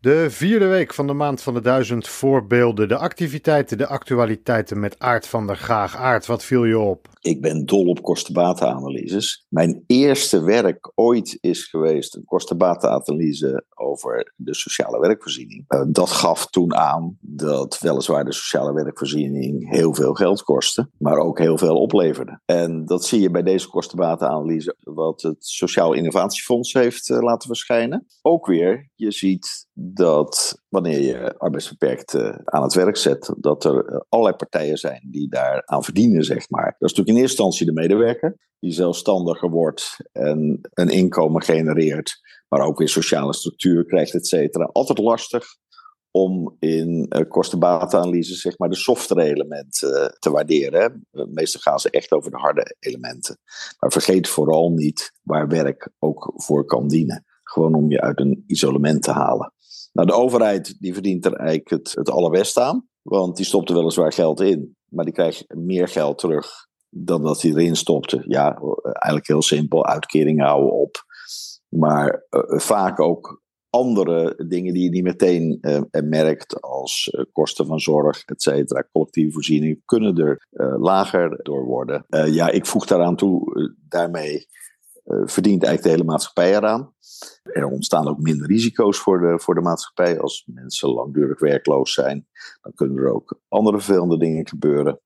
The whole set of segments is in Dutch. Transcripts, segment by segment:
De vierde week van de maand van de duizend voorbeelden. De activiteiten, de actualiteiten met Aart van der Gaag. Aart, wat viel je op? Ik ben dol op kostenbatenanalyses. Mijn eerste werk ooit is geweest een kostenbatenanalyse over de sociale werkvoorziening. Uh, dat gaf toen aan dat weliswaar de sociale werkvoorziening heel veel geld kostte, maar ook heel veel opleverde. En dat zie je bij deze kostenbatenanalyse wat het Sociaal Innovatiefonds heeft uh, laten verschijnen. Ook weer, je ziet dat wanneer je arbeidsbeperkt aan het werk zet, dat er allerlei partijen zijn die daar aan verdienen, zeg maar. Dat is natuurlijk in eerste instantie de medewerker, die zelfstandiger wordt en een inkomen genereert, maar ook weer sociale structuur krijgt, et cetera. Altijd lastig om in uh, kostenbatenanalyse zeg maar de softere elementen uh, te waarderen. Hè. Meestal gaan ze echt over de harde elementen. Maar vergeet vooral niet waar werk ook voor kan dienen. Gewoon om je uit een isolement te halen. Nou, de overheid die verdient er eigenlijk het, het allerbest aan. Want die stopt er weliswaar geld in. Maar die krijgt meer geld terug dan dat hij erin stopte. Ja, eigenlijk heel simpel. Uitkeringen houden op. Maar uh, vaak ook andere dingen die je niet meteen uh, merkt, als kosten van zorg, et cetera, collectieve voorzieningen, kunnen er lager door worden. ja, ik voeg daaraan toe, daarmee verdient eigenlijk de hele maatschappij eraan. Er ontstaan ook minder risico's voor de, voor de maatschappij. Als mensen langdurig werkloos zijn, dan kunnen er ook andere vervelende dingen gebeuren.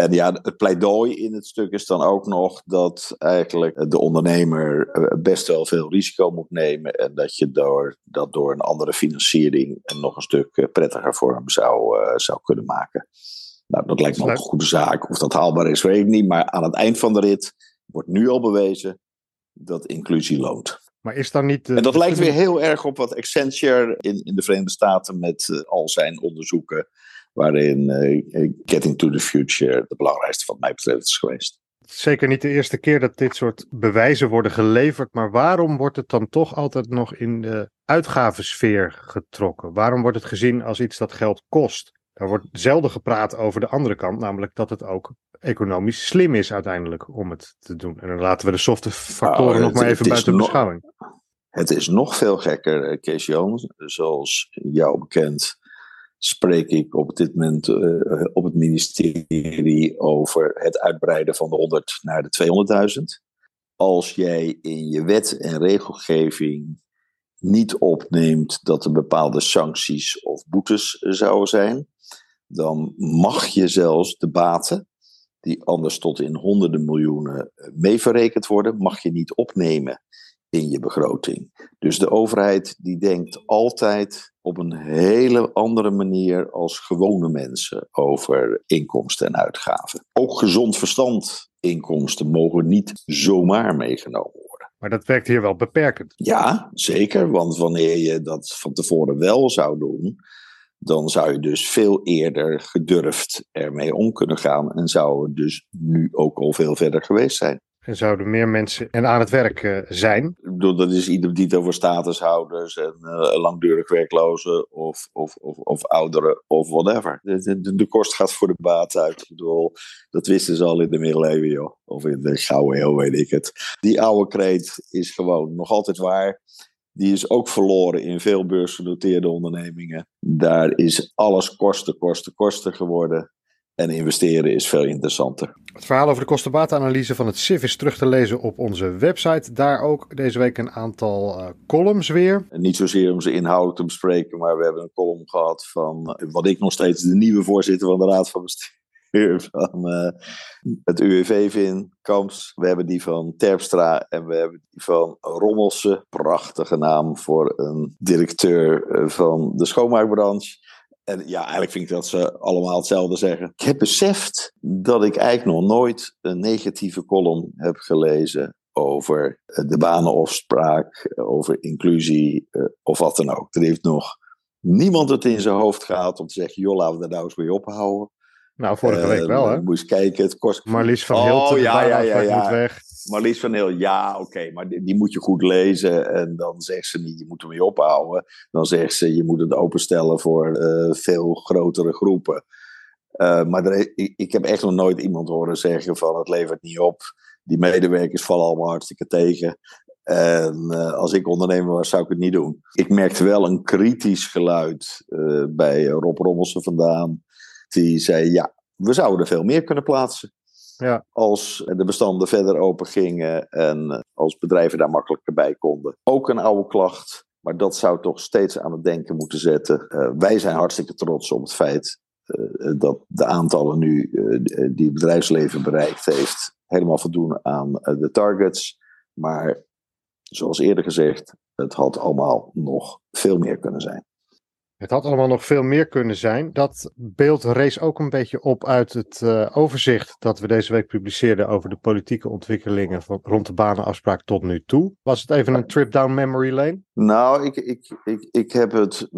En ja, het pleidooi in het stuk is dan ook nog dat eigenlijk de ondernemer eh, best wel veel risico moet nemen. En dat je door, dat door een andere financiering nog een stuk eh, prettiger voor hem zou, uh, zou kunnen maken. Nou, dat lijkt me ook een goede zaak. Of dat haalbaar is, weet ik niet. Maar aan het eind van de rit wordt nu al bewezen dat inclusie loont. Maar is dan niet. en dat lijkt weer heel erg op wat Accenture in, in de Verenigde Staten met uh, al zijn onderzoeken waarin uh, Getting to the Future de belangrijkste wat mij betreft is geweest. Zeker niet de eerste keer dat dit soort bewijzen worden geleverd, maar waarom wordt het dan toch altijd nog in de uitgavensfeer getrokken? Waarom wordt het gezien als iets dat geld kost? Er wordt zelden gepraat over de andere kant, namelijk dat het ook economisch slim is uiteindelijk om het te doen. En dan laten we de softe factoren nou, nog maar even buiten beschouwing. Het is nog veel gekker, Kees Jones. Zoals jou bekend spreek ik op dit moment uh, op het ministerie over het uitbreiden van de 100 naar de 200.000. Als jij in je wet en regelgeving niet opneemt dat er bepaalde sancties of boetes zouden zijn, dan mag je zelfs de baten, die anders tot in honderden miljoenen meeverrekend worden, mag je niet opnemen in je begroting. Dus de overheid die denkt altijd op een hele andere manier als gewone mensen over inkomsten en uitgaven. Ook gezond verstand inkomsten mogen niet zomaar meegenomen worden. Maar dat werkt hier wel beperkend. Ja, zeker. Want wanneer je dat van tevoren wel zou doen, dan zou je dus veel eerder gedurfd ermee om kunnen gaan. En zou het dus nu ook al veel verder geweest zijn. En zouden meer mensen en aan het werk uh, zijn? Dat is ieder die het over statushouders en uh, langdurig werklozen of, of, of, of, ouderen of whatever. De, de, de, kost gaat voor de baat uit. Ik bedoel, dat wisten ze al in de middeleeuwen, joh. Of in de gouden eeuw, weet ik het. Die oude kreet is gewoon nog altijd waar. Die is ook verloren in veel beursgenoteerde ondernemingen. Daar is alles kosten, kosten, kosten geworden. En investeren is veel interessanter. Het verhaal over de kostenbatenanalyse van het SIF is terug te lezen op onze website. Daar ook deze week een aantal uh, columns weer. En niet zozeer om ze inhoudelijk te bespreken, maar we hebben een column gehad van uh, wat ik nog steeds de nieuwe voorzitter van de Raad van Bestuur van uh, het UWV vind, Kamps. We hebben die van Terpstra en we hebben die van Rommelsen. Prachtige naam voor een directeur van de schoonmaakbranche. En ja, eigenlijk vind ik dat ze allemaal hetzelfde zeggen. Ik heb beseft dat ik eigenlijk nog nooit een negatieve column heb gelezen over eh, de banenafspraak, over inclusie eh, of wat dan ook. Er heeft nog niemand het in zijn hoofd gehad om te zeggen: joh, laten we daar nou eens mee ophouden. Nou, vorige week wel, hè? Moest kijken, het kost... Marlies van Hilten, oh, ja, ja, ja, ja. weg. Marlies van Heel, ja, oké, maar die, die, moet je goed lezen. En dan zegt ze niet, je moet ermee ophouden. Dan zegt ze, je moet het openstellen voor uh, veel grotere groepen. Uh, maar er, ik, ik, heb echt nog nooit iemand horen zeggen van, het levert niet op. Die medewerkers vallen allemaal hartstikke tegen. En als ik ondernemer was, zou ik het niet doen. Ik merkte wel een kritisch geluid bij Rob Rommelsen vandaan. Die zei, ja, we zouden er veel meer kunnen plaatsen. Ja. Als de bestanden verder open gingen en als bedrijven daar makkelijker bij konden. Ook een oude klacht, maar dat zou toch steeds aan het denken moeten zetten. Uh, wij zijn hartstikke trots op het feit uh, dat de aantallen nu uh, die het bedrijfsleven bereikt heeft, helemaal voldoen aan de targets. Maar zoals eerder gezegd, het had allemaal nog veel meer kunnen zijn. Het had allemaal nog veel meer kunnen zijn. Dat beeld rees ook een beetje op uit het uh, overzicht dat we deze week publiceerden over de politieke ontwikkelingen van, rond de banenafspraak tot nu toe. Was het even een trip down memory lane? Nou, ik, ik, ik, ik heb het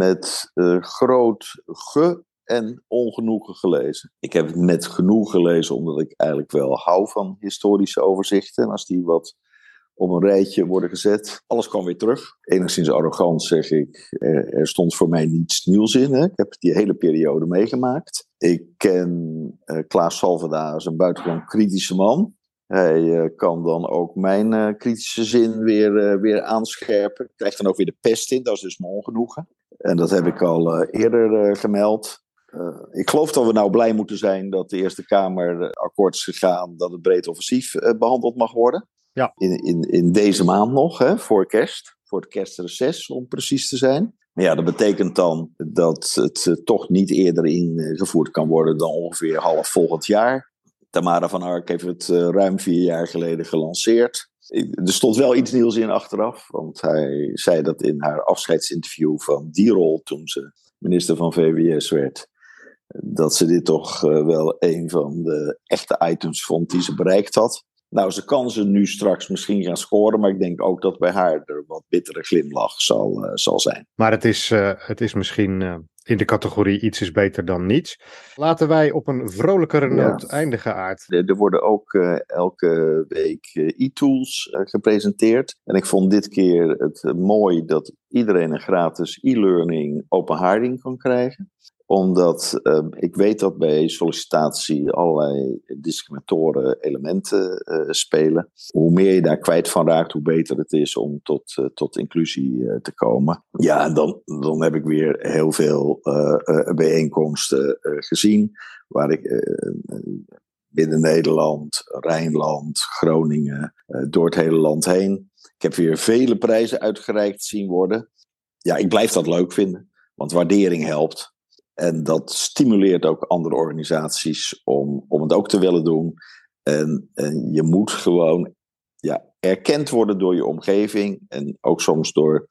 met uh, groot ge en ongenoegen gelezen. Ik heb het met genoeg gelezen omdat ik eigenlijk wel hou van historische overzichten. En als die wat op een rijtje worden gezet. Alles kwam weer terug. Enigszins arrogant zeg ik, er, er stond voor mij niets nieuws in. Hè. Ik heb die hele periode meegemaakt. Ik ken uh, Klaas Salvada als een buitengewoon kritische man. Hij uh, kan dan ook mijn kritische zin weer, weer aanscherpen. Krijgt dan ook weer de pest in, dat is dus mijn ongenoegen. En dat heb ik al eerder gemeld. ik geloof dat we nou blij moeten zijn dat de Eerste Kamer akkoord is gegaan dat het breed offensief behandeld mag worden. Ja. In, in, in deze maand nog, hè, voor kerst. Voor het kerstreces, om precies te zijn. Maar ja, dat betekent dan dat het uh, toch niet eerder ingevoerd kan worden dan ongeveer half volgend jaar. Tamara van Ark heeft het uh, ruim vier jaar geleden gelanceerd. Er stond wel iets nieuws in achteraf, want hij zei dat in haar afscheidsinterview van die rol toen ze minister van VWS werd, dat ze dit toch uh, wel een van de echte items vond die ze bereikt had. Nou, ze kan ze nu straks misschien gaan scoren, maar ik denk ook dat bij haar er wat bittere glimlach zal, uh, zal zijn. Maar het is, uh, het is misschien uh, in de categorie iets is beter dan niets. Laten wij op een vrolijkere noot ja. eindigen, Aard. Er, er worden ook elke week e-tools gepresenteerd. En ik vond dit keer het mooi dat iedereen een gratis e-learning open haarding kan krijgen omdat uh, ik weet dat bij sollicitatie allerlei discriminatoren elementen uh, spelen. Hoe meer je daar kwijt van raakt, hoe beter het is om tot, uh, tot inclusie te komen. Ja, en dan, dan heb ik weer heel veel bijeenkomsten gezien. Waar ik binnen Nederland, Rijnland, Groningen, door het hele land heen. Ik heb weer vele prijzen uitgereikt zien worden. Ja, ik blijf dat leuk vinden, want waardering helpt. En dat stimuleert ook andere organisaties om, om het ook te willen doen. En, en je moet gewoon ja, erkend worden door je omgeving en ook soms door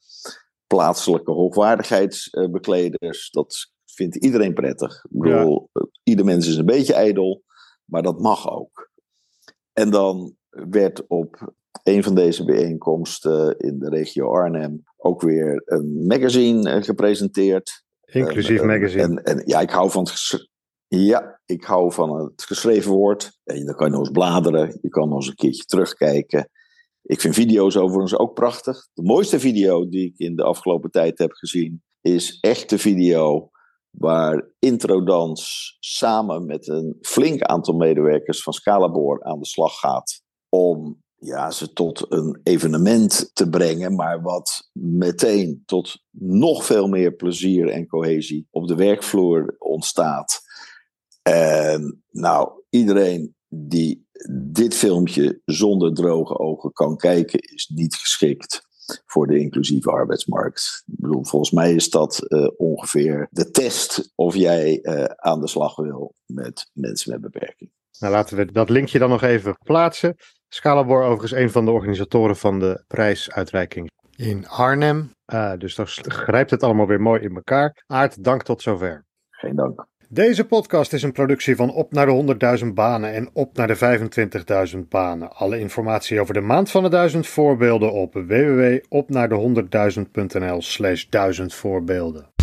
plaatselijke hoogwaardigheidsbekleders. Dat vindt iedereen prettig. Ik bedoel, ja. ieder mens is een beetje ijdel, maar dat mag ook. En dan werd op een van deze bijeenkomsten in de regio Arnhem ook weer een magazine gepresenteerd. Inclusief magazine. En, en, ja, ik hou van het ja, ik hou van het geschreven woord. En dan kan je nog eens bladeren. Je kan nog eens een keertje terugkijken. Ik vind video's overigens ook prachtig. De mooiste video die ik in de afgelopen tijd heb gezien is echt de video waar Introdans samen met een flink aantal medewerkers van Scalaboor aan de slag gaat om ja, ze tot een evenement te brengen, maar wat meteen tot nog veel meer plezier en cohesie op de werkvloer ontstaat. En nou, iedereen die dit filmpje zonder droge ogen kan kijken, is niet geschikt voor de inclusieve arbeidsmarkt. Ik bedoel, volgens mij is dat uh, ongeveer de test of jij uh, aan de slag wil met mensen met beperking. Nou, laten we dat linkje dan nog even plaatsen. Scalabor overigens een van de organisatoren van de prijsuitreiking in Arnhem. Uh, dus dan grijpt het allemaal weer mooi in elkaar. Aard, dank tot zover. Geen dank. Deze podcast is een productie van Op naar de 100.000 banen en Op naar de 25.000 banen. Alle informatie over de maand van de 1000 voorbeelden op www.opnaarde100.000.nl slash 1000 voorbeelden.